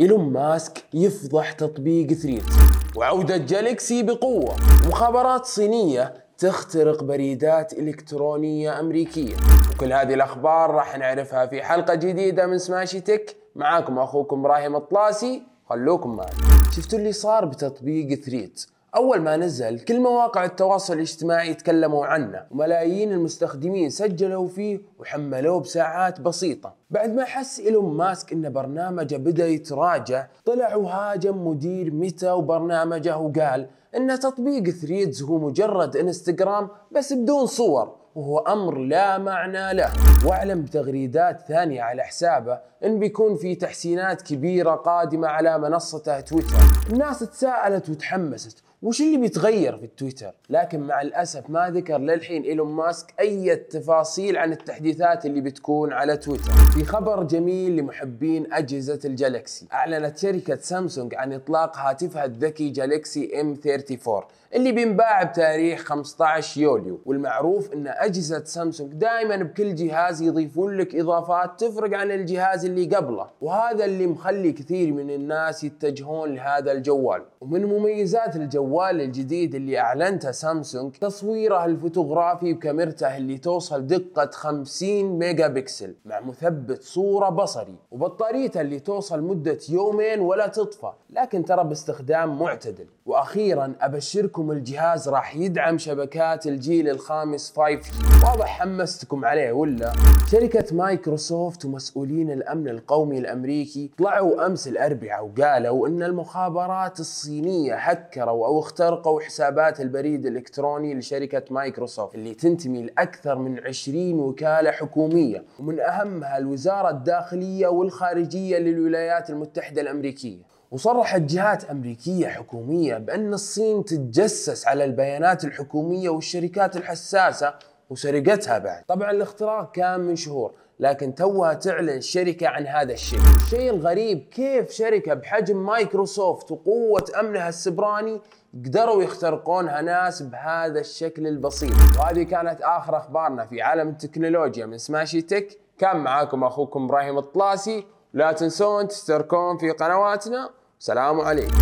إيلون ماسك يفضح تطبيق ثريد وعودة جالكسي بقوة. مخابرات صينية تخترق بريدات إلكترونية أمريكية. وكل هذه الأخبار راح نعرفها في حلقة جديدة من سماشي Tech. معاكم أخوكم إبراهيم الطلاسي. خلوكم معي. شفتوا اللي صار بتطبيق ثريد أول ما نزل كل مواقع التواصل الاجتماعي تكلموا عنه وملايين المستخدمين سجلوا فيه وحملوه بساعات بسيطة. بعد ما حس إيلون ماسك إن برنامجه بدأ يتراجع طلع وهاجم مدير ميتا وبرنامجه وقال إن تطبيق ثريدز هو مجرد إنستغرام بس بدون صور وهو أمر لا معنى له. واعلن بتغريدات ثانية على حسابه إن بيكون في تحسينات كبيرة قادمة على منصته تويتر. الناس تساءلت وتحمست وش اللي بيتغير في التويتر لكن مع الأسف ما ذكر للحين إيلون ماسك أي تفاصيل عن التحديثات اللي بتكون على تويتر. في خبر جميل لمحبين أجهزة الجالكسي. أعلنت شركة سامسونج عن إطلاق هاتفها الذكي جالكسي ام 34 اللي بينباع بتاريخ 15 يوليو. والمعروف إن أجهزة سامسونج دائما بكل جهاز يضيفون لك إضافات تفرق عن الجهاز اللي قبله. وهذا اللي مخلي كثير من الناس يتجهون لهذا الجوال. ومن مميزات الجوال الجديد اللي أعلنته سامسونج تصويره الفوتوغرافي بكاميرته اللي توصل دقة 50 ميجا بكسل مع مثبت صورة بصري وبطاريته اللي توصل مدة يومين ولا تطفى لكن ترى باستخدام معتدل. وأخيرا أبشركم الجهاز راح يدعم شبكات الجيل الخامس 5G واضح حمستكم عليه ولا؟ شركة مايكروسوفت ومسؤولين الأمن القومي الأمريكي طلعوا أمس الأربعاء وقالوا إن المخابرات الصينية هكروا أو اخترقوا حسابات البريد الإلكتروني لشركة مايكروسوفت اللي تنتمي لأكثر من 20 وكالة حكومية ومن أهمها الوزارة الداخلية والخارجية للولايات المتحدة الأمريكية. وصرحت جهات أمريكية حكومية بأن الصين تتجسس على البيانات الحكومية والشركات الحساسة وسرقتها بعد. طبعا الاختراق كان من شهور لكن توها تعلن الشركة عن هذا الشيء. الشيء الغريب كيف شركة بحجم مايكروسوفت وقوة أمنها السبراني قدروا يخترقونها ناس بهذا الشكل البسيط. وهذه كانت آخر أخبارنا في عالم التكنولوجيا من سماشي تك. كان معاكم أخوكم إبراهيم الطلاسي. لا تنسون تشتركون في قنواتنا. سلام عليكم.